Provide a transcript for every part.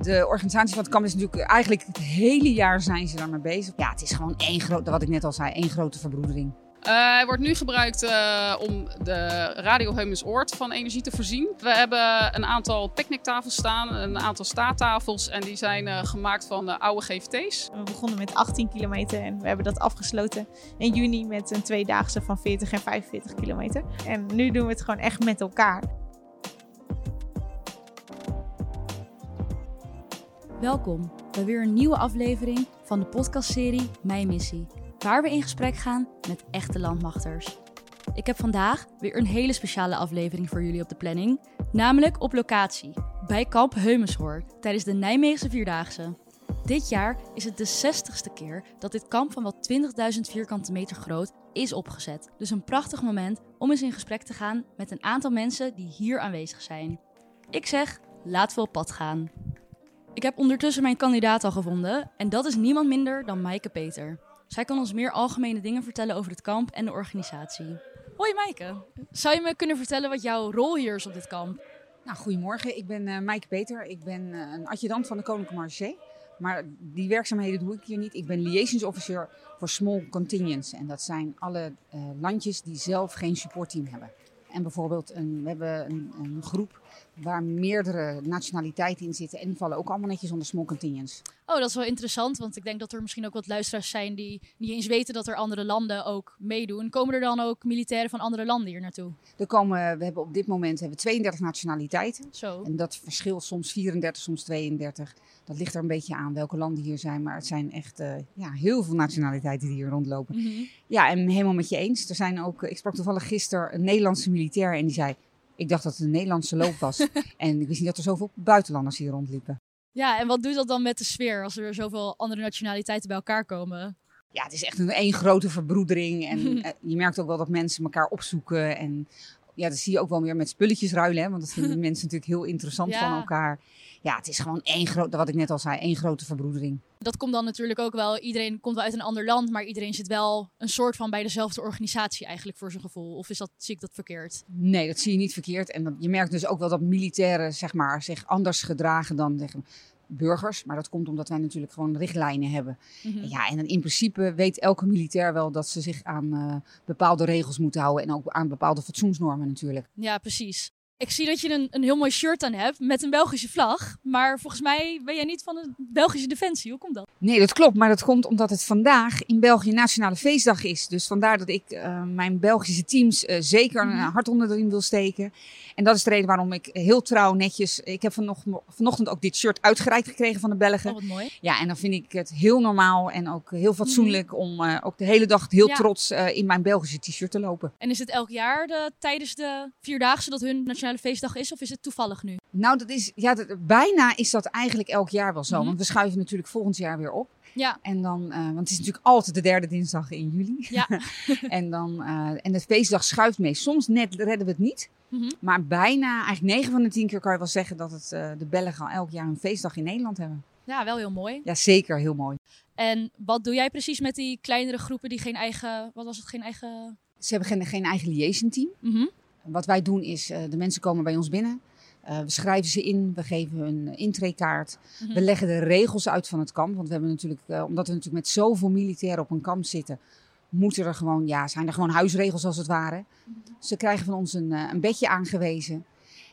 De organisatie van het kamp is natuurlijk eigenlijk het hele jaar zijn ze daarmee bezig. Ja, het is gewoon één grote, wat ik net al zei, één grote verbroedering. Uh, hij wordt nu gebruikt uh, om de Radio Heumes Oort van energie te voorzien. We hebben een aantal picknicktafels staan, een aantal staattafels en die zijn uh, gemaakt van oude GVT's. We begonnen met 18 kilometer en we hebben dat afgesloten in juni met een tweedaagse van 40 en 45 kilometer. En nu doen we het gewoon echt met elkaar. Welkom bij weer een nieuwe aflevering van de podcastserie Mijn Missie, waar we in gesprek gaan met echte landmachters. Ik heb vandaag weer een hele speciale aflevering voor jullie op de planning, namelijk op locatie, bij kamp Heumeshoor, tijdens de Nijmeegse Vierdaagse. Dit jaar is het de 60ste keer dat dit kamp van wat 20.000 vierkante meter groot is opgezet. Dus een prachtig moment om eens in gesprek te gaan met een aantal mensen die hier aanwezig zijn. Ik zeg, laten we op pad gaan. Ik heb ondertussen mijn kandidaat al gevonden en dat is niemand minder dan Maaike Peter. Zij kan ons meer algemene dingen vertellen over het kamp en de organisatie. Hoi Maaike, zou je me kunnen vertellen wat jouw rol hier is op dit kamp? Nou, goedemorgen, ik ben uh, Maaike Peter. Ik ben uh, een adjudant van de Koninklijke Marché. Maar die werkzaamheden doe ik hier niet. Ik ben liaisons officer voor small contingents. En dat zijn alle uh, landjes die zelf geen supportteam hebben. En bijvoorbeeld, een, we hebben een, een, groep waar meerdere nationaliteiten in zitten. En die vallen ook allemaal netjes onder small contingents. Oh, dat is wel interessant. Want ik denk dat er misschien ook wat luisteraars zijn die niet eens weten dat er andere landen ook meedoen. Komen er dan ook militairen van andere landen hier naartoe? Er komen, we hebben op dit moment hebben we 32 nationaliteiten. Zo. En dat verschilt soms 34, soms 32. Dat ligt er een beetje aan welke landen hier zijn. Maar het zijn echt uh, ja, heel veel nationaliteiten die hier rondlopen. Mm -hmm. Ja, en helemaal met je eens. Er zijn ook, ik sprak toevallig gisteren een Nederlandse militair en die zei... Ik dacht dat het een Nederlandse loop was. en ik wist niet dat er zoveel buitenlanders hier rondliepen. Ja, en wat doet dat dan met de sfeer als er zoveel andere nationaliteiten bij elkaar komen? Ja, het is echt een één grote verbroedering. En je merkt ook wel dat mensen elkaar opzoeken. En ja, dat zie je ook wel meer met spulletjes ruilen. Hè? Want dat vinden mensen natuurlijk heel interessant Ja. van elkaar. Ja, het is gewoon één grote, wat ik net al zei, één grote verbroedering. Dat komt dan natuurlijk ook wel, iedereen komt wel uit een ander land, maar iedereen zit wel een soort van bij dezelfde organisatie eigenlijk voor zijn gevoel. Of is dat, zie ik dat verkeerd? Nee, dat zie je niet verkeerd. En dat, je merkt dus ook wel dat militairen zeg maar, zich anders gedragen dan zeg, burgers. Maar dat komt omdat wij natuurlijk gewoon richtlijnen hebben. Mhm. Ja, en dan in principe weet elke militair wel dat ze zich aan eh, bepaalde regels moeten houden. En ook aan bepaalde fatsoensnormen natuurlijk. Ja, precies. Ik zie dat je een, een heel mooi shirt aan hebt met een Belgische vlag. Maar volgens mij ben jij niet van de Belgische Defensie. Hoe komt dat? Nee, dat klopt. Maar dat komt omdat het vandaag in België Nationale Feestdag is. Dus vandaar dat ik uh, mijn Belgische teams uh, zeker een hart onder de riem wil steken. En dat is de reden waarom ik heel trouw netjes... Ik heb vanochtend, ook dit shirt uitgereikt gekregen van de Belgen. Oh, wat mooi. Ja, en dan vind ik het heel normaal en ook heel fatsoenlijk om uh, ook de hele dag heel Ja. trots uh, in mijn Belgische t-shirt te lopen. En is het elk jaar de, tijdens de Vierdaagse dat hun nationale feestdag is? Of is het toevallig nu? Nou, dat is, ja, dat, bijna is dat eigenlijk elk jaar wel zo. Mhm. Want we schuiven natuurlijk volgend jaar weer op. Ja, En dan, uh, want het is natuurlijk altijd de derde dinsdag in juli. ja. En, dan, en de feestdag schuift mee. Soms net redden we het niet. Mhm. Maar bijna, eigenlijk 9 van de 10 keer kan je wel zeggen dat het, uh, de Belgen al elk jaar een feestdag in Nederland hebben. ja, wel heel mooi. Ja, zeker. Heel mooi. En wat doe jij precies met die kleinere groepen die geen eigen, wat was het, geen eigen... Ze hebben geen, geen eigen liaison team. Mhm. Wat wij doen is, uh, de mensen komen bij ons binnen. Uh, we schrijven ze in, we geven hun een intreekaart. Mhm. We leggen de regels uit van het kamp. Want we hebben natuurlijk, uh, omdat we natuurlijk met zoveel militairen op een kamp zitten, moeten er gewoon, ja, zijn er gewoon huisregels als het ware. Ze krijgen van ons een, uh, een bedje aangewezen.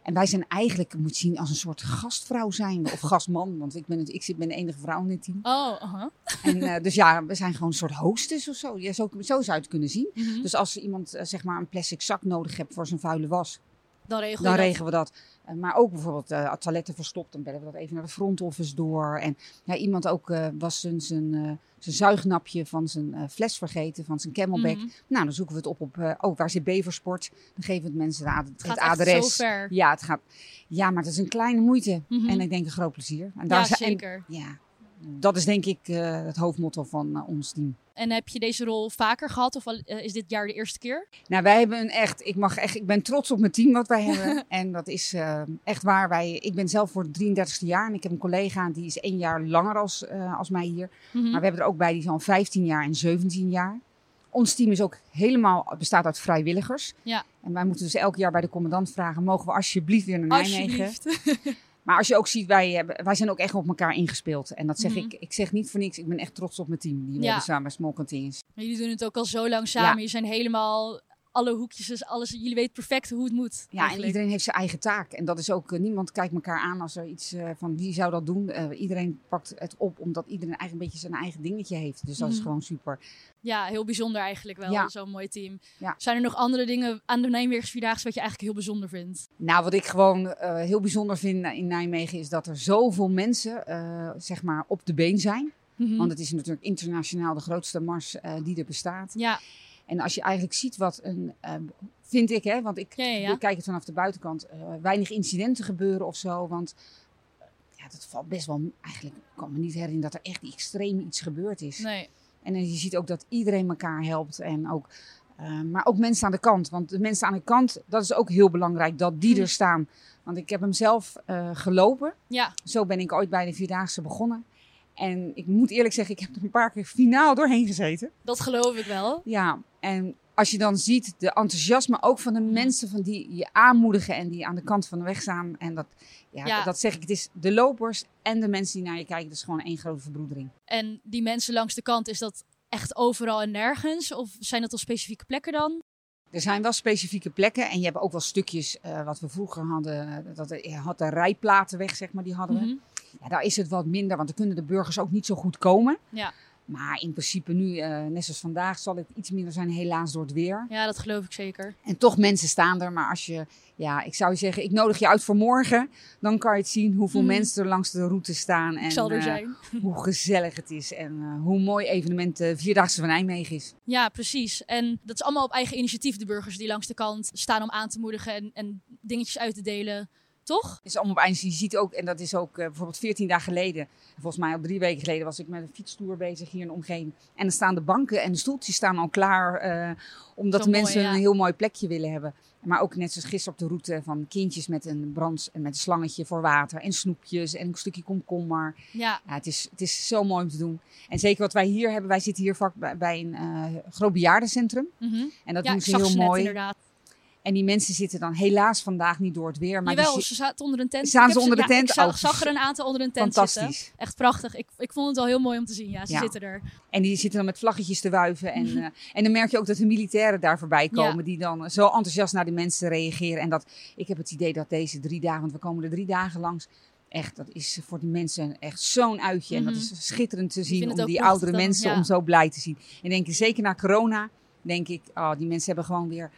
En wij zijn eigenlijk, moet je zien, als een soort gastvrouw zijn of gastman. Want ik ben, het, ik zit, ben de enige vrouw in dit team. Oh, aha. En, uh, dus ja, we zijn gewoon een soort hostess of zo. Ja, zo, zo zou je het kunnen zien. Mhm. Dus als iemand uh, zeg maar een plastic zak nodig hebt voor zijn vuile was, Dan regel dan dat. regelen we dat. Uh, maar ook bijvoorbeeld uh, toiletten verstopt, dan bellen we dat even naar de front office door. En ja, iemand ook uh, was zijn, zijn, uh, zijn zuignapje van zijn fles vergeten, van zijn camelback. Mhm. Nou, dan zoeken we het op op, oh, waar zit Beversport? Dan geven we het mensen het, ad Het gaat adres. zo ver. Ja, het gaat, ja, maar het is een kleine moeite. Mhm. En ik denk een groot plezier. En Ja, zijn- en- zeker. ja, dat is denk ik het hoofdmotto van ons team. En heb je deze rol vaker gehad of eh, is dit jaar de eerste keer? Nou, wij hebben een echt, ik, mag echt, ik ben trots op mijn team wat wij hebben. en dat is uh, echt waar. Wij, ik ben zelf voor het 33ste jaar en ik heb een collega die is één jaar langer als, uh, als mij hier. Mhm. Maar we hebben er ook bij die al 15 jaar en 17 jaar. Ons team is ook helemaal, bestaat uit vrijwilligers. Ja. En wij moeten dus elk jaar bij de commandant vragen, mogen we alsjeblieft weer naar Nijmegen? Alsjeblieft. Maar als je ook ziet, wij, hebben, wij zijn ook echt op elkaar ingespeeld. En dat zeg Mhm. ik, ik zeg niet voor niks. Ik ben echt trots op mijn team. Die we Ja. hebben samen Small. Maar jullie doen het ook al zo lang samen. Ja. Jullie zijn helemaal alle hoekjes, dus alles. Jullie weten perfect hoe het moet. Ja, en iedereen heeft zijn eigen taak. En dat is ook, eh, niemand kijkt elkaar aan als er iets eh, van wie zou dat doen. Eh, iedereen pakt het op omdat iedereen eigenlijk een beetje zijn eigen dingetje heeft. Dus dat is Mhm. gewoon super. Ja, heel bijzonder eigenlijk wel. Ja. Zo'n mooi team. Ja. Zijn er nog andere dingen aan de Nijmeegersvierdaagse wat je eigenlijk heel bijzonder vindt? Nou, wat ik gewoon heel bijzonder vind in Nijmegen is dat er zoveel mensen zeg maar op de been zijn. Mhm. Want het is natuurlijk internationaal de grootste mars die er bestaat. Ja, En als je eigenlijk ziet wat een, eh, vind ik hè, want ik, Ja, ja, ja. ik kijk het vanaf de buitenkant, eh, weinig incidenten gebeuren of zo. Want eh, ja, dat valt best wel, eigenlijk kan me niet herinneren dat er echt extreem iets gebeurd is. nee. En eh, je ziet ook dat iedereen elkaar helpt. En ook, maar ook mensen aan de kant. Want de mensen aan de kant, dat is ook heel belangrijk dat die Hm. er staan. Want ik heb hem zelf gelopen. Ja, Zo ben ik ooit bij de Vierdaagse begonnen. En ik moet eerlijk zeggen, ik heb er een paar keer finaal doorheen gezeten. dat geloof ik wel. Ja, en als je dan ziet de enthousiasme ook van de mensen van die je aanmoedigen en die aan de kant van de weg staan. En dat, ja, Ja. dat zeg ik, het is de lopers en de mensen die naar je kijken. Dat is gewoon één grote verbroedering. En die mensen langs de kant, is dat echt overal en nergens? Of zijn dat op specifieke plekken dan? Er zijn wel specifieke plekken en je hebt ook wel stukjes eh, wat we vroeger hadden. Dat je had de rijplaten weg, zeg maar, die hadden we. Ja, daar is het wat minder, want dan kunnen de burgers ook niet zo goed komen. Ja. Maar in principe nu, eh, net zoals vandaag, zal het iets minder zijn, helaas door het weer. Ja, dat geloof ik zeker. En toch, mensen staan er. Maar als je, ja, ik zou je zeggen, ik nodig je uit voor morgen. Dan kan je het zien hoeveel Mhm. mensen er langs de route staan. En ik zal er eh, zijn. hoe gezellig het is. En eh, hoe mooi evenement de Vierdaagse van Nijmegen is. Ja, precies. En dat is allemaal op eigen initiatief, de burgers die langs de kant staan om aan te moedigen en, en dingetjes uit te delen. Toch? Is allemaal op eind. Je ziet ook, en dat is ook eh, bijvoorbeeld 14 dagen geleden. Volgens mij al drie weken geleden was ik met een fietstoer bezig hier in de omgeving. En dan staan de banken en de stoeltjes staan al klaar. eh, omdat de mooi, mensen ja. een heel mooi plekje willen hebben. Maar ook net zoals gisteren op de route van kindjes met een brand en met een slangetje voor water. En snoepjes en een stukje komkommer. Ja, Ja, het, is, het is zo mooi om te doen. En zeker wat wij hier hebben, wij zitten hier vlak bij, bij een eh groot bejaardencentrum. mhm. En dat ja doen ze heel mooi. inderdaad. En die mensen zitten dan helaas vandaag niet door het weer. Maar Jawel, die ze zaten onder een tent. Staan ze heb onder de ja, tent? Ik zag, Oh, zag er een aantal onder een tent zitten. fantastisch. Echt prachtig. Ik, ik vond het al heel mooi om te zien. Ja, ze Ja. zitten er. En die zitten dan met vlaggetjes te wuiven. En, eh, en dan merk je ook dat de militairen daar voorbij komen. Ja. Die dan zo enthousiast naar de mensen reageren. En dat, ik heb het idee dat deze drie dagen, want we komen er drie dagen langs. Echt, dat is voor die mensen echt zo'n uitje. En Mhm. dat is schitterend te zien om die oudere dan, mensen om zo blij te zien. En denk ik, zeker na corona, denk ik, oh, die mensen hebben gewoon weer...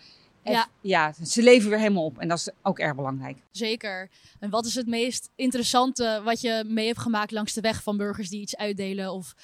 Ja. ja, ze leven weer helemaal op. En dat is ook erg belangrijk. Zeker. En wat is het meest interessante wat je mee hebt gemaakt langs de weg van burgers die iets uitdelen of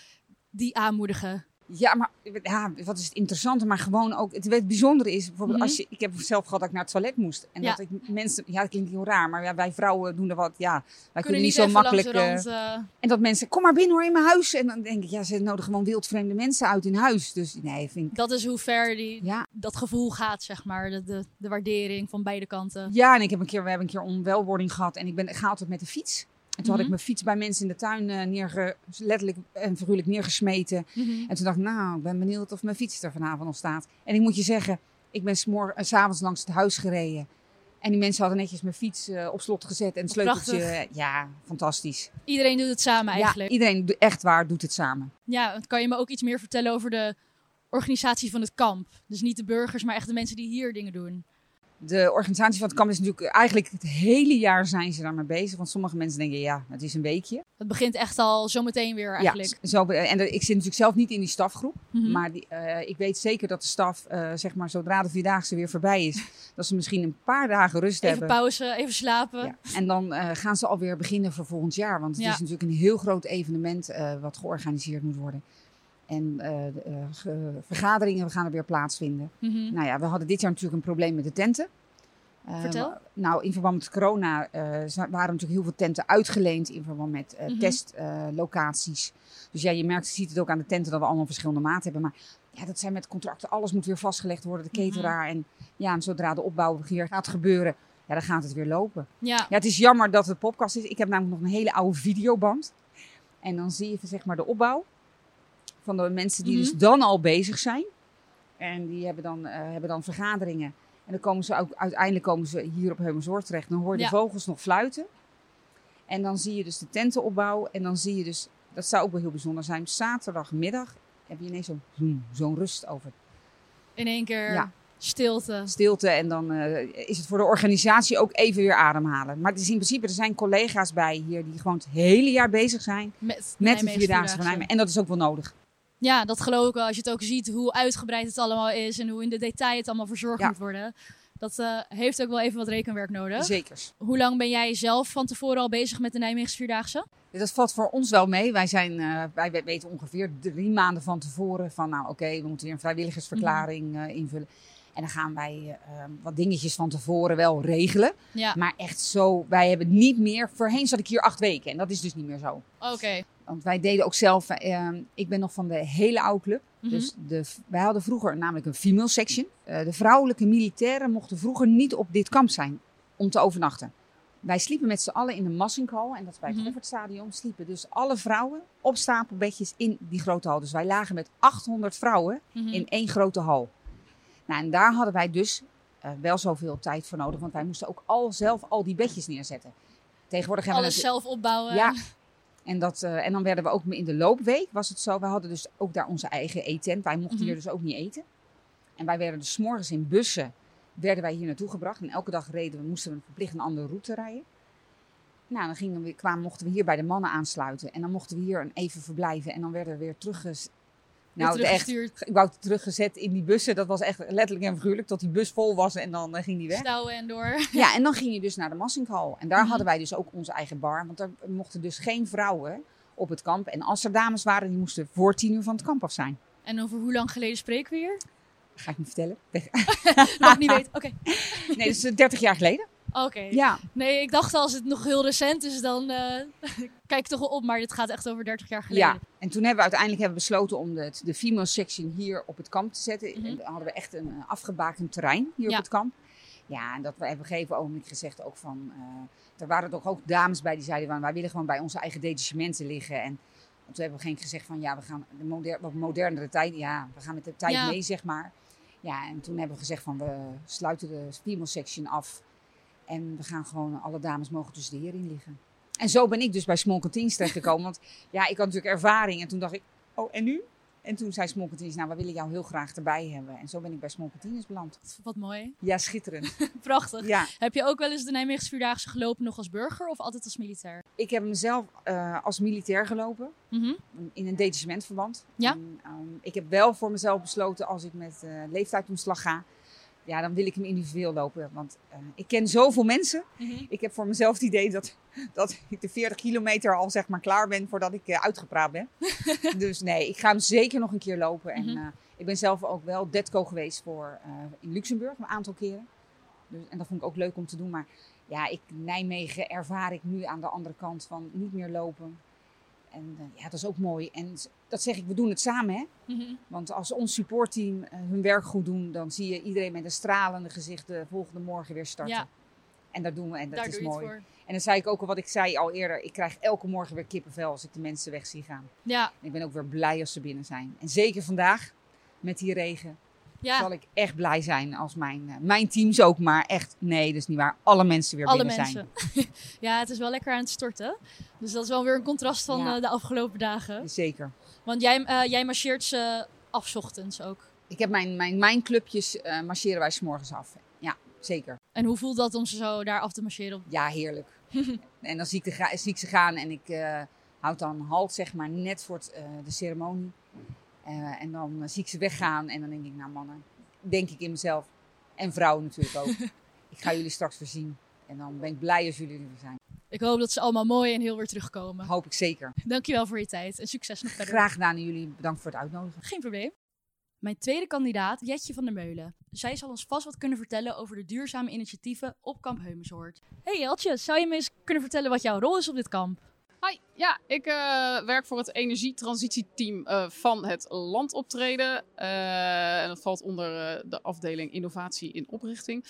die aanmoedigen? Ja, maar ja, wat is het interessante, maar gewoon ook. Het, het bijzondere is bijvoorbeeld Mhm. als je. Ik heb zelf gehad dat ik naar het toilet moest. En Ja. dat ik mensen. Ja, dat klinkt heel raar, maar ja, wij vrouwen doen er wat. Ja, wij kunnen, Kunnen niet zo makkelijk. eh, rand, eh, en dat mensen. Kom maar binnen hoor in mijn huis. En dan denk ik, ja, ze nodigen gewoon wildvreemde mensen uit in huis. Dus nee, vind ik. dat is hoe ver die, Ja, dat gevoel gaat, zeg maar. De, de, de waardering van beide kanten. ja, en ik heb een keer, we hebben een keer onwelwording gehad. En ik ben ik ga altijd met de fiets. En toen had Mhm. ik mijn fiets bij mensen in de tuin neerge, letterlijk en figuurlijk neergesmeten. Mhm. En toen dacht ik, nou, ik ben benieuwd of mijn fiets er vanavond nog staat. En ik moet je zeggen, ik ben eh, s'avonds langs het huis gereden. En die mensen hadden netjes mijn fiets eh, op slot gezet en het sleuteltje. Prachtig. Ja, fantastisch. Iedereen doet het samen eigenlijk. Ja, iedereen, echt waar, doet het samen. Ja, kan je me ook iets meer vertellen over de organisatie van het kamp? Dus niet de burgers, maar echt de mensen die hier dingen doen. De organisatie van het kamp is natuurlijk eigenlijk het hele jaar zijn ze daarmee bezig. Want sommige mensen denken, ja, het is een weekje. Het begint echt al zometeen weer eigenlijk. Ja, zo, en ik zit natuurlijk zelf niet in die stafgroep. Mhm. Maar die, eh, ik weet zeker dat de staf, eh, zeg maar, zodra de Vierdaagse weer voorbij is, dat ze misschien een paar dagen rust Even hebben. pauze, even slapen. Ja. En dan eh, gaan ze alweer beginnen voor volgend jaar. Want het Ja. is natuurlijk een heel groot evenement wat georganiseerd moet worden. En eh, eh, ge- vergaderingen gaan er weer plaatsvinden. Mhm. Nou ja, we hadden dit jaar natuurlijk een probleem met de tenten. Eh, Vertel. nou, in verband met corona waren natuurlijk heel veel tenten uitgeleend in verband met Mhm. testlocaties. dus ja, je merkt, je ziet het ook aan de tenten dat we allemaal verschillende maten hebben. Maar ja, dat zijn met contracten, alles moet weer vastgelegd worden, de Mhm. cateraar. En ja, en zodra de opbouw weer gaat gebeuren, ja, dan gaat het weer lopen. Ja, Ja, het is jammer dat het podcast is. Ik heb namelijk nog een hele oude videoband. En dan zie je zeg maar de opbouw van de mensen die Mhm. dus dan al bezig zijn. En die hebben dan, eh, hebben dan vergaderingen. En dan komen ze ook, uiteindelijk komen ze hier op Heumensoord terecht. Dan hoor je Ja. de vogels nog fluiten. En dan zie je dus de tentenopbouw. En dan zie je dus, dat zou ook wel heel bijzonder zijn, zaterdagmiddag heb je ineens zo'n zo'n- rust over In één keer Ja. stilte. stilte. En dan eh, is het voor de organisatie ook even weer ademhalen. Maar het is in principe, er zijn collega's bij hier die gewoon het hele jaar bezig zijn Met, met de Vierdaagse van Nijmegen. En dat is ook wel nodig. Ja, dat geloof ik wel. Als je het ook ziet hoe uitgebreid het allemaal is en hoe in de detail het allemaal verzorgd Ja. moet worden. Dat eh, heeft ook wel even wat rekenwerk nodig. Zekers. Hoe lang ben jij zelf van tevoren al bezig met de Nijmeegse Vierdaagse? Dat valt voor ons wel mee. Wij, zijn, eh, wij we- weten ongeveer drie maanden van tevoren van, nou oké, we moeten weer een vrijwilligersverklaring Mhm. eh, invullen. En dan gaan wij eh, wat dingetjes van tevoren wel regelen. Ja, Maar echt zo, wij hebben niet meer. Voorheen zat ik hier acht weken en dat is dus niet meer zo. oké. Want wij deden ook zelf, eh, ik ben nog van de hele oude club. Mhm. Dus de, wij hadden vroeger namelijk een female section. Eh, de vrouwelijke militairen mochten vroeger niet op dit kamp zijn om te overnachten. Wij sliepen met z'n allen in de Massinghal en dat is bij het. Goffertstadion. Sliepen dus alle vrouwen op stapelbedjes in die grote hal. Dus wij lagen met 800 vrouwen Mhm. in één grote hal. Nou, en daar hadden wij dus eh, wel zoveel tijd voor nodig, want wij moesten ook al zelf al die bedjes neerzetten. Tegenwoordig hebben we Alles zelf opbouwen. ja. En, dat, eh, en dan werden we ook in de loopweek, was het zo. We hadden dus ook daar onze eigen eetent. Wij mochten Mhm. hier dus ook niet eten. En wij werden dus morgens in bussen, werden wij hier naartoe gebracht. En elke dag reden we, moesten we verplicht een andere route rijden. Nou, dan gingen we, kwamen, mochten we hier bij de mannen aansluiten. En dan mochten we hier een even verblijven. En dan werden we weer terugges... Nou, echt, ik wou het teruggezet in die bussen. Dat was echt letterlijk en figuurlijk. Tot die bus vol was en dan eh, ging die weg. Stouwen en door. Ja, en dan ging je dus naar de Massinghal. En daar Mhm. hadden wij dus ook onze eigen bar. Want er mochten dus geen vrouwen op het kamp. En als er dames waren, die moesten voor tien uur van het kamp af zijn. En over hoe lang geleden spreken we hier? Ga ik niet vertellen. Nog niet weten. Oké. Nee, dat is eh, 30 jaar geleden. Oké. Ja, Nee, ik dacht als het nog heel recent is, dan eh, kijk ik toch wel op. Maar dit gaat echt over 30 jaar geleden. ja. En toen hebben we uiteindelijk hebben we besloten om de, de female section hier op het kamp te zetten. En dan hadden we echt een eh, afgebakend terrein hier Ja. op het kamp. Ja, en dat we hebben op een gegeven ogenblik gezegd ook van... eh, er waren toch ook dames bij die zeiden van... wij willen gewoon bij onze eigen detagementen liggen. En toen hebben we geen gezegd van... ja, we gaan de moder wat modernere tijd... ja, we gaan met de tijd Ja. mee, zeg maar. Ja, en toen hebben we gezegd van... we sluiten de female section af. En we gaan gewoon... alle dames mogen tussen de heren in liggen. En zo ben ik dus bij Small Canteens terechtgekomen. Want ja, ik had natuurlijk ervaring. En toen dacht ik, oh, en nu? En toen zei Small nou, we willen jou heel graag erbij hebben. En zo ben ik bij Small Canteens beland. Wat mooi. Ja, schitterend. Prachtig. Ja, Heb je ook wel eens de Nijmeegse Vierdaagse gelopen nog als burger of altijd als militair? ik heb mezelf eh, als militair gelopen. Mhm. In een detachementverband. Ja. En, ehm, ik heb wel voor mezelf besloten, als ik met eh leeftijdtoeslag ga... Ja, dan wil ik hem individueel lopen. Want eh, ik ken zoveel mensen. Mhm. Ik heb voor mezelf het idee dat, dat ik de 40 kilometer al zeg maar klaar ben voordat ik eh, uitgepraat ben. dus nee, ik ga hem zeker nog een keer lopen. En Mhm. eh, ik ben zelf ook wel Detco geweest voor, in Luxemburg een aantal keren. Dus, en dat vond ik ook leuk om te doen. Maar ja, ik, Nijmegen ervaar ik nu aan de andere kant van niet meer lopen. En eh, ja, dat is ook mooi. En dat zeg ik, we doen het samen hè. Mhm. Want als ons supportteam eh, hun werk goed doen, dan zie je iedereen met een stralende gezicht de volgende morgen weer starten. Ja. En dat doen we en dat Daar is mooi. voor. En dan zei ik ook al wat ik zei al eerder. Ik krijg elke morgen weer kippenvel als ik de mensen weg zie gaan. Ja, En ik ben ook weer blij als ze binnen zijn. En zeker vandaag met die regen ja. zal ik echt blij zijn als mijn, eh, mijn teams ook. Maar echt, nee, is niet waar. Alle mensen weer Alle binnen mensen. zijn. ja, het is wel lekker aan het storten. Dus dat is wel weer een contrast van Ja. eh, de afgelopen dagen. Zeker. Want jij, eh, jij marcheert ze af ochtends ook. Ik heb mijn, mijn, mijn clubjes marcheren wij 's morgens af. Ja, zeker. En hoe voelt dat om ze zo daar af te marcheren? Ja, heerlijk. en dan zie ik, de, ga- zie ik ze gaan en ik houd dan halt, zeg maar, net voor het, de ceremonie. Eh, en dan eh, zie ik ze weggaan en dan denk ik, nou mannen, denk ik in mezelf. En vrouwen natuurlijk ook. ik ga jullie straks voorzien. En dan ben ik blij als jullie er weer zijn. Ik hoop dat ze allemaal mooi en heel weer terugkomen. Hoop ik zeker. Dankjewel voor je tijd en succes nog verder. Graag gedaan en jullie bedankt voor het uitnodigen. Geen probleem. Mijn tweede kandidaat, Jetje van der Meulen. Zij zal ons vast wat kunnen vertellen over de duurzame initiatieven op kamp Heumensoord. Hey Jeltje, zou je me eens kunnen vertellen wat jouw rol is op dit kamp? Hi, ja, ik eh, werk voor het energietransitieteam eh, van het landoptreden. Eh, en dat valt onder de afdeling innovatie in oprichting.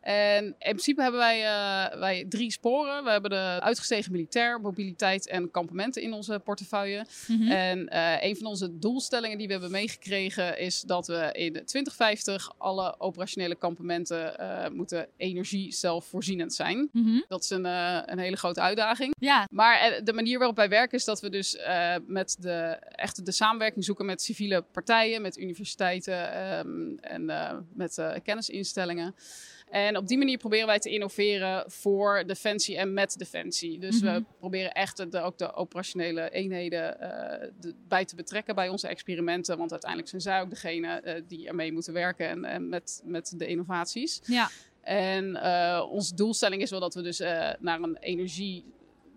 En in principe hebben wij, uh, wij drie sporen. We hebben de uitgestegen militair, mobiliteit en kampementen in onze portefeuille. Mm -hmm. En uh, een van onze doelstellingen die we hebben meegekregen is dat we in 2050 alle operationele kampementen uh, moeten energie zelfvoorzienend zijn. Mm -hmm. Dat is een, een hele grote uitdaging. Ja. Maar de manier waarop wij werken is dat we dus met de, echt de samenwerking zoeken met civiele partijen, met universiteiten um, en met kennisinstellingen. En op die manier proberen wij te innoveren voor Defensie en met Defensie. Dus mm -hmm. we proberen echt de, ook de operationele eenheden uh, de, bij te betrekken bij onze experimenten. Want uiteindelijk zijn zij ook degene uh, die ermee moeten werken en, en met, met de innovaties. Ja. En uh, onze doelstelling is wel dat we dus naar een energie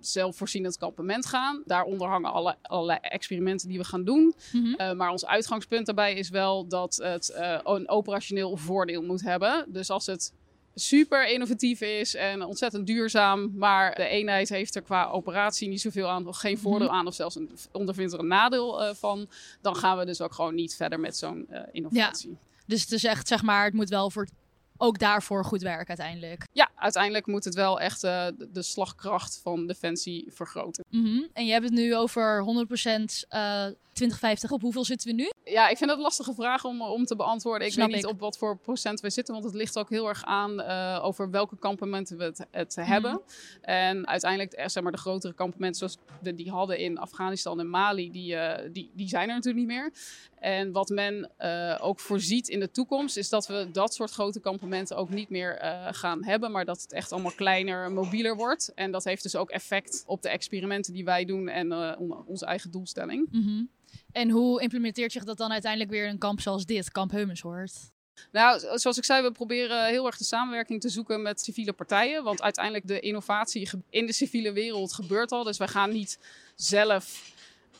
zelfvoorzienend kampement gaan. Daaronder hangen alle, allerlei experimenten die we gaan doen. Mm -hmm. uh, maar ons uitgangspunt daarbij is wel dat het uh, een operationeel voordeel moet hebben. Dus als het super innovatief is en ontzettend duurzaam, maar de eenheid heeft er qua operatie niet zoveel aan, of geen voordeel aan, of zelfs een, ondervindt er een nadeel uh, van, dan gaan we dus ook gewoon niet verder met zo'n innovatie. Ja. Dus het is echt, zeg maar, het moet wel voor ook daarvoor goed werken uiteindelijk. Ja, uiteindelijk moet het wel echt uh, de slagkracht van Defensie vergroten. Mm -hmm. En je hebt het nu over 100% uh, 2050. Op hoeveel zitten we nu? Ja, ik vind het een lastige vraag om, om te beantwoorden. Ik Snap weet niet ik. op wat voor procent we zitten, want het ligt ook heel erg aan uh, over welke kampementen we het, het mm -hmm. hebben. En uiteindelijk, zeg maar, de grotere kampementen zoals we die hadden in Afghanistan en Mali, die, die, die zijn er natuurlijk niet meer. En wat men uh, ook voorziet in de toekomst, is dat we dat soort grote kampementen ook niet meer uh, gaan hebben, maar dat het echt allemaal kleiner, mobieler wordt. En dat heeft dus ook effect op de experimenten die wij doen en uh, onze eigen doelstelling. Mm -hmm. En hoe implementeert zich dat dan uiteindelijk weer in een kamp zoals dit, Kamp Heumensoort? Nou, zoals ik zei, we proberen heel erg de samenwerking te zoeken met civiele partijen. Want uiteindelijk de innovatie in de civiele wereld gebeurt al. Dus wij gaan niet zelf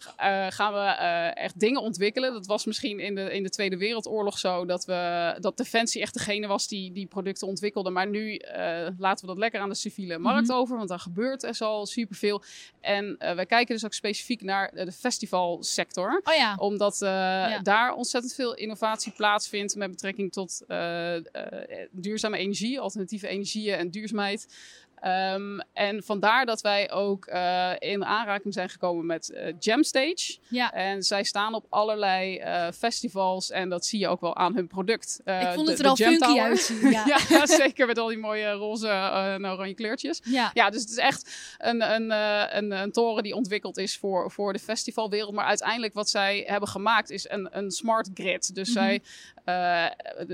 uh, gaan we uh, echt dingen ontwikkelen. Dat was misschien in de, in de Tweede Wereldoorlog zo dat, we, dat Defensie echt degene was die die producten ontwikkelde. Maar nu uh, laten we dat lekker aan de civiele markt mm -hmm. over, want daar gebeurt er al superveel. En wij kijken dus ook specifiek naar de festivalsector. Oh ja. Omdat ja. daar ontzettend veel innovatie plaatsvindt met betrekking tot duurzame energie, alternatieve energieën en duurzaamheid. Um, en vandaar dat wij ook uh, in aanraking zijn gekomen met uh, Jam Stage. Ja. En zij staan op allerlei uh, festivals en dat zie je ook wel aan hun product. Ik vond het de, er al funky uitzien. Ja. ja, zeker met al die mooie roze en oranje kleurtjes. Ja. ja, dus het is echt een, een, een, een, toren die ontwikkeld is voor, voor de festivalwereld. Maar uiteindelijk wat zij hebben gemaakt is een, een smart grid. Dus mm -hmm. zij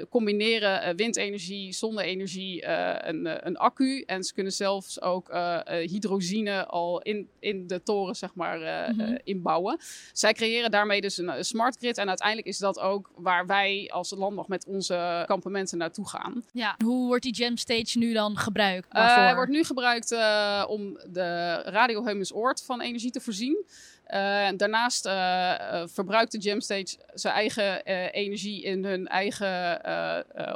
combineren windenergie, zonne-energie, een, een accu en ze kunnen zelfs ook uh, hydrogine al in, in de toren zeg maar, uh, mm -hmm. inbouwen. Zij creëren daarmee dus een, een, smart grid. En uiteindelijk is dat ook waar wij als landmacht met onze kampementen naartoe gaan. Ja. Hoe wordt die Gem Stage nu dan gebruikt? Hij wordt nu gebruikt om de Radio Heumensoord van energie te voorzien. Uh, daarnaast uh, uh, verbruikt de Jamstage zijn eigen energie in hun eigen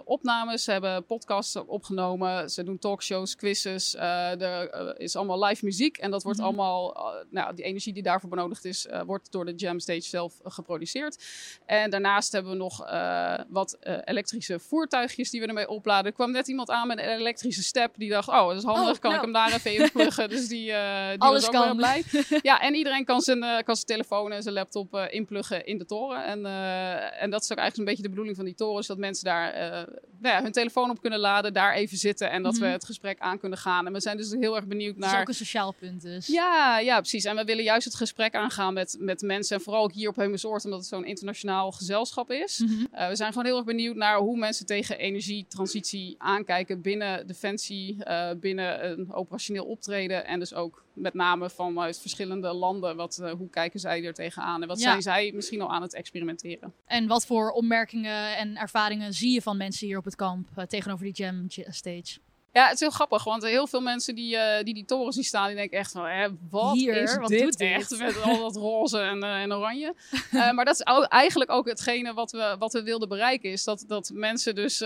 opnames. Ze hebben podcasts opgenomen, ze doen talkshows, quizzes. er is allemaal live muziek en dat wordt mm -hmm. allemaal, nou, die energie die daarvoor benodigd is, wordt door de Jamstage zelf geproduceerd. En daarnaast hebben we nog wat elektrische voertuigjes die we ermee opladen. Er kwam net iemand aan met een elektrische step die dacht, oh, dat is handig, oh, kan nou. ik hem daar even in pluggen. dus die, die Alles was ook kan. blij. ja, en iedereen kan zijn kan zijn telefoon en zijn laptop uh, inpluggen in de toren. En, uh, en dat is ook eigenlijk een beetje de bedoeling van die torens. Dat mensen daar nou ja, hun telefoon op kunnen laden, daar even zitten en dat mm we het gesprek aan kunnen gaan. En we zijn dus heel erg benieuwd naar... Is ook een sociaal punt dus. Ja, ja, precies. En we willen juist het gesprek aangaan met, met mensen. En vooral ook hier op Heumensoord, omdat het zo'n internationaal gezelschap is. Mm -hmm. we zijn gewoon heel erg benieuwd naar hoe mensen tegen energietransitie aankijken binnen Defensie, binnen een operationeel optreden. En dus ook met name vanuit verschillende landen. Wat, uh, hoe kijken zij er tegenaan en wat ja. zijn zij misschien al aan het experimenteren? En wat voor opmerkingen en ervaringen zie je van mensen hier op het kamp uh, tegenover die Jam Stage? Ja, het is heel grappig, want heel veel mensen die eh, die, die toren zien staan, die denken echt van, hè, wat Hier, is wat dit doet dit? echt met al dat roze en, eh, en oranje? Eh, maar dat is ook- eigenlijk ook hetgene wat we, wat we wilden bereiken, is dat, dat mensen dus...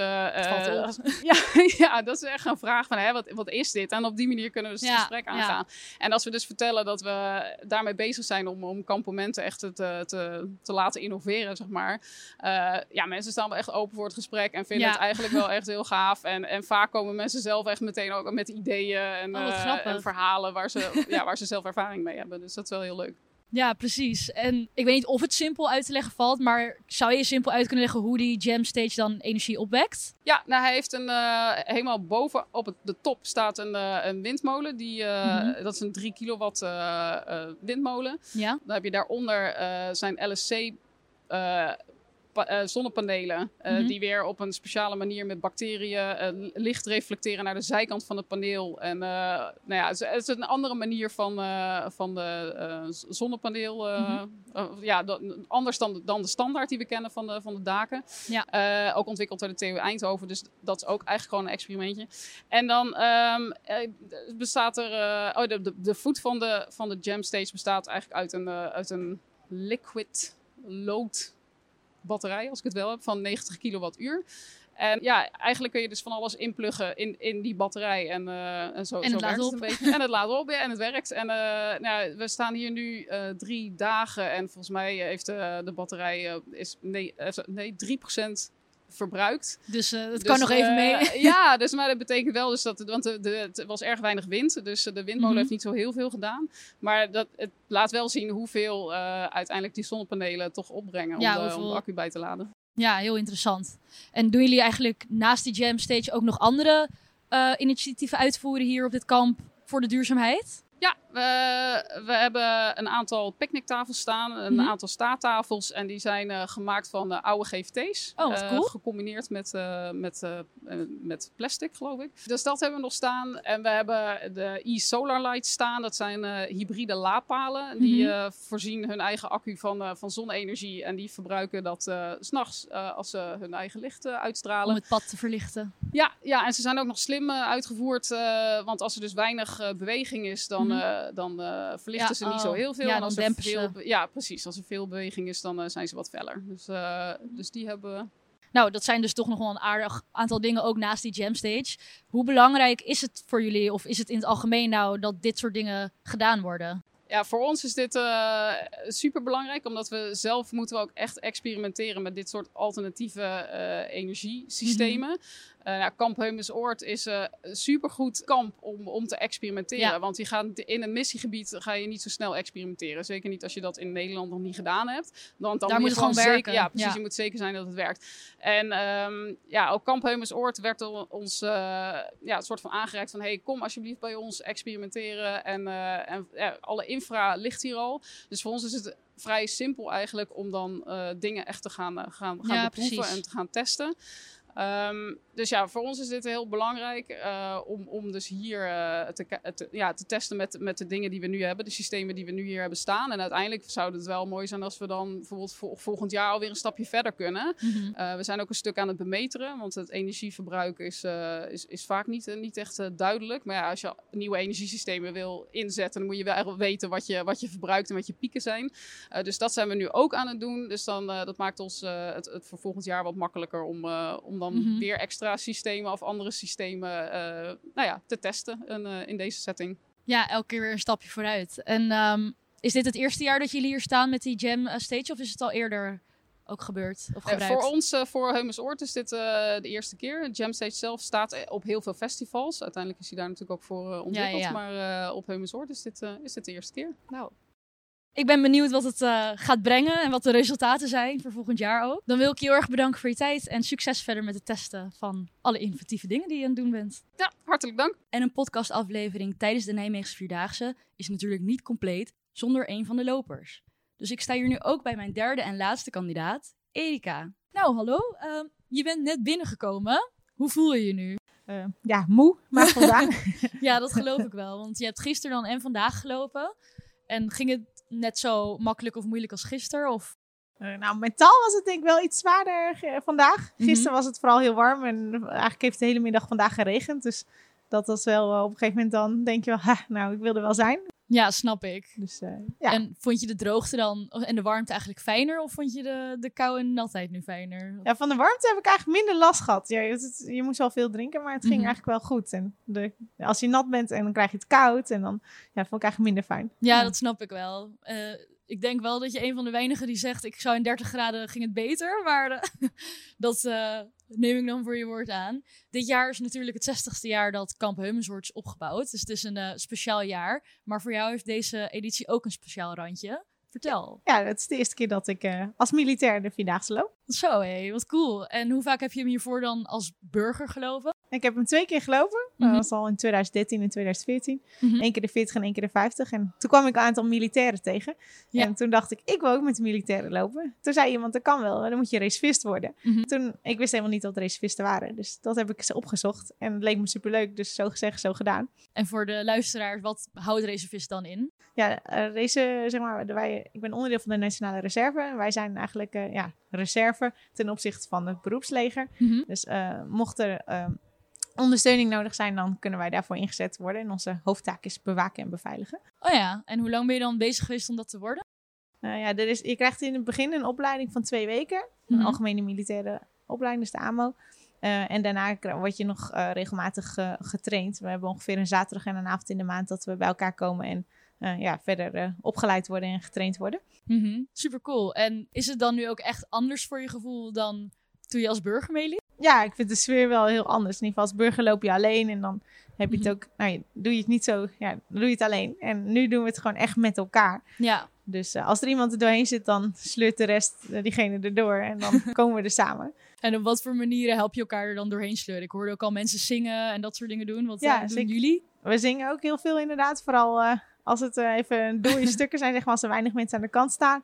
ja, ja, dat is echt een vraag van, hè, wat, wat is dit? En op die manier kunnen we dus het gesprek ja. aangaan. En als we dus vertellen dat we daarmee bezig zijn om, om kampementen echt te, te, te laten innoveren, zeg maar. Ja, mensen staan wel echt open voor het gesprek en vinden het eigenlijk wel echt heel gaaf. En, en vaak komen mensen zelf echt meteen ook met ideeën en, Oh, eh, en verhalen waar ze, ja, waar ze zelf ervaring mee hebben. Dus dat is wel heel leuk. Ja, precies. En ik weet niet of het simpel uit te leggen valt, maar zou je simpel uit kunnen leggen hoe die jam stage dan energie opwekt? Ja, nou, hij heeft een, eh, helemaal boven op het, de top staat een, eh, een windmolen. Die, Mhm. Dat is een 3 kilowatt windmolen. Ja. Dan heb je daaronder zijn LSC eh, pa- zonnepanelen. eh, Mhm. Die weer op een speciale manier met bacteriën eh, licht reflecteren naar de zijkant van het paneel. En nou ja, het is, het is een andere manier van, van de zonnepaneel. Mhm. ja, anders dan, dan de standaard die we kennen van de, van de daken. Ja. Ook ontwikkeld door de TU Eindhoven. Dus dat is ook eigenlijk gewoon een experimentje. En dan ehm, eh, bestaat er. oh, de, de, de voet van de, van de jam stage bestaat eigenlijk uit een, uit een liquid load batterij, als ik het wel heb, van 90 kilowattuur. En ja, eigenlijk kun je dus van alles inpluggen in, in die batterij. En, eh, en zo, En zo het laat werkt op. het een beetje. En het laat op, ja, en het werkt. En eh, nou, we staan hier nu eh, drie dagen. En volgens mij heeft de batterij is, nee, nee, 3% verbruikt. Dus eh, het Dus, kan nog even eh, mee. ja, dus, maar dat betekent wel dus dat, want de, de, het was erg weinig wind, dus de windmolen Mhm. heeft niet zo heel veel gedaan. Maar dat, het laat wel zien hoeveel eh, uiteindelijk die zonnepanelen toch opbrengen Ja, om, de, om de accu bij te laden. Ja, heel interessant. En doen jullie eigenlijk naast die jam stage ook nog andere eh, initiatieven uitvoeren hier op dit kamp voor de duurzaamheid? Ja, we, we hebben een aantal picknicktafels staan, een Mhm. aantal staattafels. En die zijn eh, gemaakt van oude GVT's. Oh, Eh, cool. Gecombineerd met, eh, met, met plastic, geloof ik. Dus dat hebben we nog staan. En we hebben de e-solar lights staan. Dat zijn hybride laadpalen. Die Mhm. voorzien hun eigen accu van, van zonne-energie. En die verbruiken dat s s'nachts als ze hun eigen licht uitstralen. Om het pad te verlichten. Ja, ja, en ze zijn ook nog slim uitgevoerd. want als er dus weinig beweging is, dan, Mhm. eh, dan eh, verlichten Ja, ze niet oh. zo heel veel. Ja, En dan als dempen veel ze. Ja, precies. Als er veel beweging is, dan eh, zijn ze wat feller. Dus, dus die hebben we. Nou, dat zijn dus toch nog wel een aardig aantal dingen ook naast die jam stage. Hoe belangrijk is het voor jullie, of is het in het algemeen nou, dat dit soort dingen gedaan worden? Ja, voor ons is dit super belangrijk, omdat we zelf moeten we ook echt experimenteren met dit soort alternatieve eh, energiesystemen. Eh, nou, kamp Heumensoord is eh, een supergoed kamp om, om te experimenteren. Ja. Want je gaat in een missiegebied ga je niet zo snel experimenteren. Zeker niet als je dat in Nederland nog niet gedaan hebt. Dan, dan Daar moet je gewoon zeker, werken. Ja, precies. Ja. Je moet zeker zijn dat het werkt. En ehm, ja, ook kamp Heumensoord werd ons eh, ja, een soort van aangereikt van... hey, kom alsjeblieft bij ons experimenteren. En, eh, en ja, alle infra ligt hier al. Dus voor ons is het vrij simpel eigenlijk om dan eh, dingen echt te gaan, eh, gaan, gaan beproeven precies. en te gaan testen. Ehm, dus ja, voor ons is dit heel belangrijk eh, om, om dus hier eh, te, ja, te testen met, met de dingen die we nu hebben, de systemen die we nu hier hebben staan. En uiteindelijk zou het wel mooi zijn als we dan bijvoorbeeld vol- volgend jaar alweer een stapje verder kunnen. Mhm. Eh, we zijn ook een stuk aan het bemeteren, want het energieverbruik is, is, is vaak niet, niet echt duidelijk. Maar ja, als je nieuwe energiesystemen wil inzetten, dan moet je wel weten wat je, wat je verbruikt en wat je pieken zijn. Dus dat zijn we nu ook aan het doen. Dus dan, dat maakt ons het, het voor volgend jaar wat makkelijker om, om dan Mhm. weer extra systemen of andere systemen eh, nou ja, te testen in, eh, in deze setting. Ja, elke keer weer een stapje vooruit. En ehm, is dit het eerste jaar dat jullie hier staan met die jam eh, stage, of is het al eerder ook gebeurd of Eh, gebruikt? voor ons, voor Heumensoord, is dit eh, de eerste keer. Jam Stage zelf staat op heel veel festivals. Uiteindelijk is hij daar natuurlijk ook voor ontwikkeld. ja. Maar eh, op Heumensoord is dit, eh, is dit de eerste keer. Nou. Ik ben benieuwd wat het eh, gaat brengen en wat de resultaten zijn voor volgend jaar ook. Dan wil ik je heel erg bedanken voor je tijd en succes verder met het testen van alle innovatieve dingen die je aan het doen bent. Ja, hartelijk dank. En een podcastaflevering tijdens de Nijmeegse Vierdaagse is natuurlijk niet compleet zonder een van de lopers. Dus ik sta hier nu ook bij mijn derde en laatste kandidaat, Erika. Nou, hallo. Ehm, je bent net binnengekomen. Hoe voel je je nu? Eh, ja, moe, maar voldaan. Ja, dat geloof ik wel. Want je hebt gisteren dan en vandaag gelopen. En ging het net zo makkelijk of moeilijk als gisteren? Of... Eh, nou, mentaal was het denk ik wel iets zwaarder vandaag. Mhm. Gisteren was het vooral heel warm en eigenlijk heeft de hele middag vandaag geregend. Dus dat was wel eh, op een gegeven moment dan denk je wel, ha, nou, ik wil er wel zijn. Ja, snap ik. Dus eh, ja. En vond je de droogte dan en de warmte eigenlijk fijner? Of vond je de, de kou en natheid nu fijner? ja, van de warmte heb ik eigenlijk minder last gehad. Ja, het- het- je moest wel veel drinken, maar het ging Mhm. eigenlijk wel goed. En de, als je nat bent en dan krijg je het koud en dan ja, dat vond ik eigenlijk minder fijn. Ja, dat snap ik wel. Eh, ik denk wel dat je een van de weinigen die zegt: ik zou in 30 graden ging het beter. Maar eh, dat eh, neem ik dan voor je woord aan. Dit jaar is natuurlijk het 60ste jaar dat Kamp Heumenswoord is opgebouwd. Dus het is een eh, speciaal jaar. Maar voor jou heeft deze editie ook een speciaal randje. Vertel. Ja, het is de eerste keer dat ik als militair de Vierdaagse loop. Zo hé, wat cool. En hoe vaak heb je hem hiervoor dan als burger gelopen? Ik heb hem twee keer gelopen. Mhm. Dat was al in 2013 en 2014. Mhm. Eén keer de 40 en één keer de 50. En toen kwam ik een aantal militairen tegen. Ja. En toen dacht ik, ik wil ook met de militairen lopen. Toen zei iemand, dat kan wel, maar dan moet je reservist worden. Mhm. Toen, ik wist helemaal niet dat er reservisten waren. Dus dat heb ik ze opgezocht. En het leek me superleuk, dus zo gezegd, zo gedaan. En voor de luisteraars, wat houdt reservist dan in? Ja, deze, zeg maar, wij, ik ben onderdeel van de Nationale Reserve. Wij zijn eigenlijk eh, ja, reserve ten opzichte van het beroepsleger. Mhm. Dus eh, mocht er ehm, ondersteuning nodig zijn, dan kunnen wij daarvoor ingezet worden. En onze hoofdtaak is bewaken en beveiligen. Oh ja, en hoe lang ben je dan bezig geweest om dat te worden? Nou ja, er is, je krijgt in het begin een opleiding van twee weken. Een Mhm. algemene militaire opleiding, dus de AMO. Eh, en daarna word je nog eh, regelmatig getraind. We hebben ongeveer een zaterdag en een avond in de maand dat we bij elkaar komen en eh, ja, verder eh, opgeleid worden en getraind worden. Mhm. Super cool. En is het dan nu ook echt anders voor je gevoel dan toen je als burger meeliep? Ja, ik vind de sfeer wel heel anders. In ieder geval als burger loop je alleen en dan heb je het Mhm. ook, nou, doe je het niet zo, ja, doe je het alleen. En nu doen we het gewoon echt met elkaar. Ja. Dus eh, als er iemand er doorheen zit, dan sleurt de rest diegene erdoor en dan komen we er samen. En op wat voor manieren help je elkaar er dan doorheen sleuren? Ik hoorde ook al mensen zingen en dat soort dingen doen. Wat Ja, doen zeker. jullie? We zingen ook heel veel inderdaad, vooral als het eh, even dode stukken zijn, zeg maar, als er weinig mensen aan de kant staan.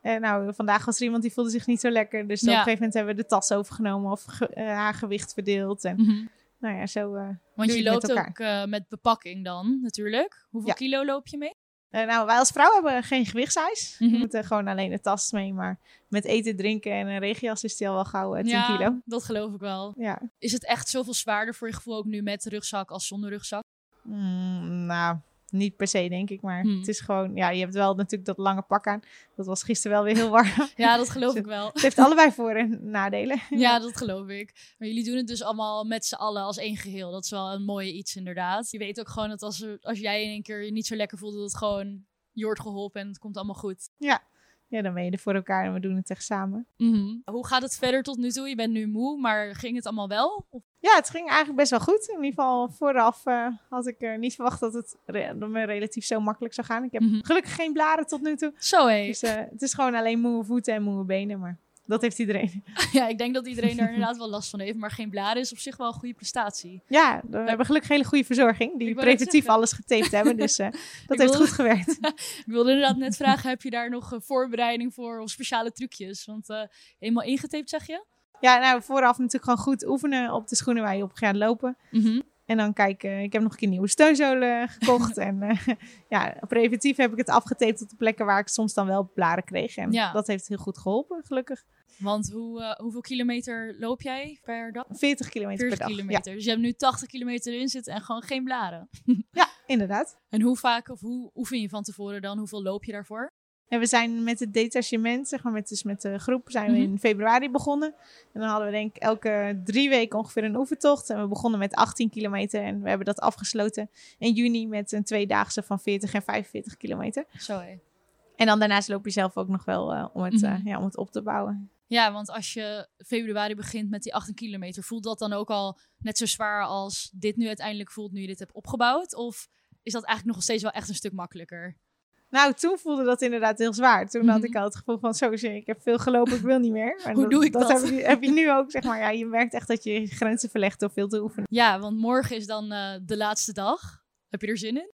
En nou, vandaag was er iemand die voelde zich niet zo lekker, dus op een gegeven moment hebben we de tas overgenomen of ge- eh, haar gewicht verdeeld. En Mhm. nou ja, zo. Want je loopt met ook met bepakking dan, natuurlijk. Hoeveel Ja. kilo loop je mee? Nou, wij als vrouw hebben geen gewichtseis. Mhm. We moeten gewoon alleen de tas mee. Maar met eten, drinken en een regenjas is die al wel gauw eh, 10 ja, kilo. dat geloof ik wel. Ja. Is het echt zoveel zwaarder voor je gevoel ook nu met de rugzak als zonder rugzak? Mm, nou, niet per se denk ik. Maar Hmm. het is gewoon, ja, je hebt wel natuurlijk dat lange pak aan. Dat was gisteren wel weer heel warm. Ja, dat geloof ik wel. het heeft allebei voor- en nadelen. Ja, dat geloof ik. Maar jullie doen het dus allemaal met z'n allen als één geheel. Dat is wel een mooie iets inderdaad. Je weet ook gewoon dat als, er, als jij in een keer je niet zo lekker voelt, dat het gewoon je wordt geholpen en het komt allemaal goed. Ja, dan ben je er voor elkaar en we doen het echt samen. Mhm. Hoe gaat het verder tot nu toe? Je bent nu moe, maar ging het allemaal wel? Of- Ja, het ging eigenlijk best wel goed. In ieder geval vooraf eh, had ik niet verwacht dat het re- me relatief zo makkelijk zou gaan. Ik heb Mhm. gelukkig geen blaren tot nu toe. Zo hé. Dus eh, het is gewoon alleen moe voeten en moe benen. Maar dat heeft iedereen. Ja, ik denk dat iedereen daar inderdaad wel last van heeft. Maar geen blaren is op zich wel een goede prestatie. Ja, we hebben gelukkig hele goede verzorging. Die preventief alles getaped hebben. Dus eh, dat heeft wilde- goed gewerkt. Ik wilde inderdaad net vragen, heb je daar nog voorbereiding voor of speciale trucjes? Want eenmaal ingetaped zeg je? Ja, nou vooraf natuurlijk gewoon goed oefenen op de schoenen waar je op gaat lopen. Mhm. En dan kijken, ik heb nog een keer nieuwe steunzolen gekocht. en eh, ja, preventief heb ik het afgetaped op de plekken waar ik soms dan wel blaren kreeg. En Ja. dat heeft heel goed geholpen, gelukkig. Want hoe, eh, hoeveel kilometer loop jij per dag? 40 kilometer 40 per dag. kilometer. Dus je hebt nu 80 kilometer erin zitten en gewoon geen blaren. Ja, ja, inderdaad. En hoe vaak of hoe oefen je van tevoren dan? Hoeveel loop je daarvoor? En we zijn met het detachement, zeg maar met, dus met de groep, zijn we Mhm. in februari begonnen. En dan hadden we denk ik elke drie weken ongeveer een oefentocht. En we begonnen met 18 kilometer en we hebben dat afgesloten in juni met een tweedaagse van 40 en 45 kilometer. Zo hé. En dan daarnaast loop je zelf ook nog wel eh, om, het, eh, Mhm. ja, om het op te bouwen. Ja, want als je februari begint met die 18 kilometer, voelt dat dan ook al net zo zwaar als dit nu uiteindelijk voelt nu je dit hebt opgebouwd? Of is dat eigenlijk nog steeds wel echt een stuk makkelijker? Nou, toen voelde dat inderdaad heel zwaar. Toen had Mhm. ik al het gevoel van, zo ik heb veel gelopen, ik wil niet meer. Hoe doe ik dat? Heb je, heb je nu ook, zeg maar. Ja, je merkt echt dat je je grenzen verlegt door veel te oefenen. Ja, want morgen is dan eh, de laatste dag. Heb je er zin in?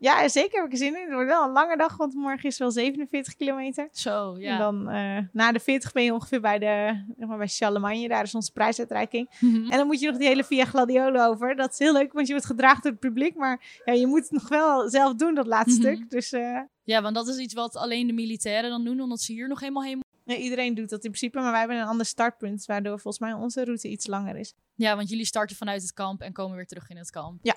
Ja, zeker heb ik er zin in. Het wordt wel een lange dag, want morgen is wel 47 kilometer. Zo, ja. En dan eh, na de 40 ben je ongeveer bij de, zeg maar bij Charlemagne. Daar is onze prijsuitreiking. Mhm. En dan moet je nog die hele Via Gladiolo over. Dat is heel leuk, want je wordt gedragen door het publiek. Maar ja, je moet het nog wel zelf doen, dat laatste Mhm. stuk. Dus eh, Ja, want dat is iets wat alleen de militairen dan doen, omdat ze hier nog helemaal heen moeten. Ja, iedereen doet dat in principe, maar wij hebben een ander startpunt, waardoor volgens mij onze route iets langer is. Ja, want jullie starten vanuit het kamp en komen weer terug in het kamp. Ja.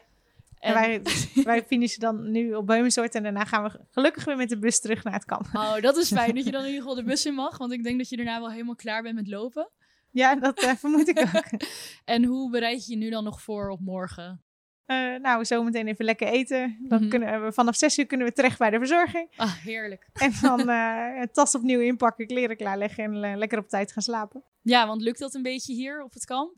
En, wij, wij finishen dan nu op Beumensoort en daarna gaan we gelukkig weer met de bus terug naar het kamp. Oh, dat is fijn dat je dan in ieder geval de bus in mag, want ik denk dat je daarna wel helemaal klaar bent met lopen. Ja, dat uh, vermoed ik ook. en hoe bereid je je nu dan nog voor op morgen? Uh, nou, zometeen even lekker eten. Dan mm -hmm. kunnen we vanaf zes uur kunnen we terecht bij de verzorging. Ah, heerlijk. En dan uh, tas opnieuw inpakken, kleren klaarleggen en uh, lekker op tijd gaan slapen. Ja, want lukt dat een beetje hier op het kamp?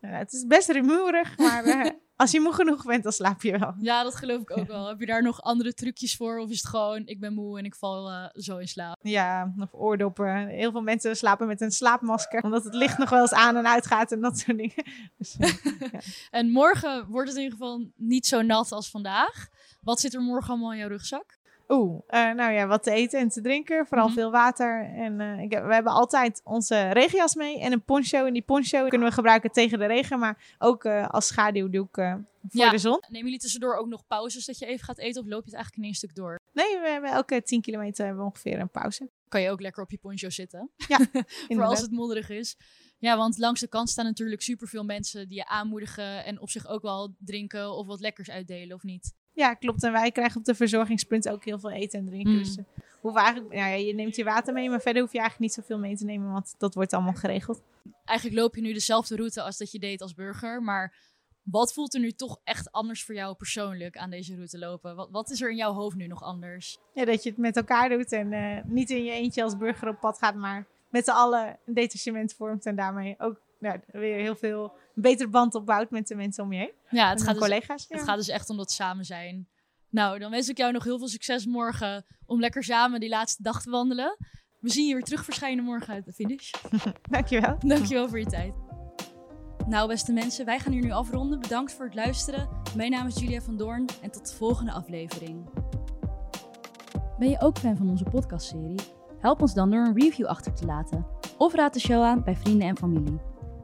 Nou, het is best rumoerig, maar als je moe genoeg bent, dan slaap je wel. Ja, dat geloof ik ook wel. Heb je daar nog andere trucjes voor? Of is het gewoon, ik ben moe en ik val zo in slaap? Ja, of oordoppen. Heel veel mensen slapen met een slaapmasker, omdat het licht nog wel eens aan en uit gaat en dat soort dingen. Dus, ja. En morgen wordt het in ieder geval niet zo nat als vandaag. Wat zit er morgen allemaal in jouw rugzak? Oeh, uh, nou ja, wat te eten en te drinken. Vooral mm -hmm. veel water. En uh, ik, we hebben altijd onze regenjas mee en een poncho. En die poncho kunnen we gebruiken tegen de regen, maar ook uh, als schaduwdoek voor ja. de zon. Nemen jullie tussendoor ook nog pauzes dat je even gaat eten of loop je het eigenlijk in één stuk door? Nee, we hebben elke 10 kilometer hebben we ongeveer een pauze. Kan je ook lekker op je poncho zitten? Ja, voor als het modderig is. Ja, want langs de kant staan natuurlijk superveel mensen die je aanmoedigen en op zich ook wel drinken of wat lekkers uitdelen, of niet? Ja, klopt. En wij krijgen op de verzorgingspunt ook heel veel eten en drinken. Mm. Dus uh, hoeven eigenlijk, nou ja, je neemt je water mee, maar verder hoef je eigenlijk niet zoveel mee te nemen, want dat wordt allemaal geregeld. Eigenlijk loop je nu dezelfde route als dat je deed als burger, maar wat voelt er nu toch echt anders voor jou persoonlijk aan deze route lopen? Wat, wat is er in jouw hoofd nu nog anders? Ja, dat je het met elkaar doet en uh, niet in je eentje als burger op pad gaat, maar met z'n allen een detachement vormt en daarmee ook nou, weer heel veel een betere band opbouwt met de mensen om je heen. Ja, het, gaat dus, collega's. het gaat dus echt om dat samen zijn. Nou, dan wens ik jou nog heel veel succes morgen om lekker samen die laatste dag te wandelen. We zien je weer terug verschijnen morgen uit de finish. Dankjewel. Dankjewel voor je tijd. Nou, beste mensen, wij gaan hier nu afronden. Bedankt voor het luisteren. Mijn naam is Julia van Doorn en tot de volgende aflevering. Ben je ook fan van onze podcastserie? Help ons dan door een review achter te laten. Of raad de show aan bij vrienden en familie.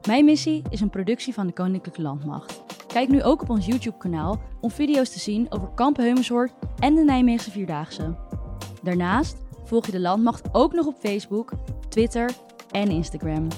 Mijn missie is een productie van de Koninklijke Landmacht. Kijk nu ook op ons YouTube-kanaal om video's te zien over Kamp Heumensoort en de Nijmeegse Vierdaagse. Daarnaast volg je de Landmacht ook nog op Facebook, Twitter en Instagram.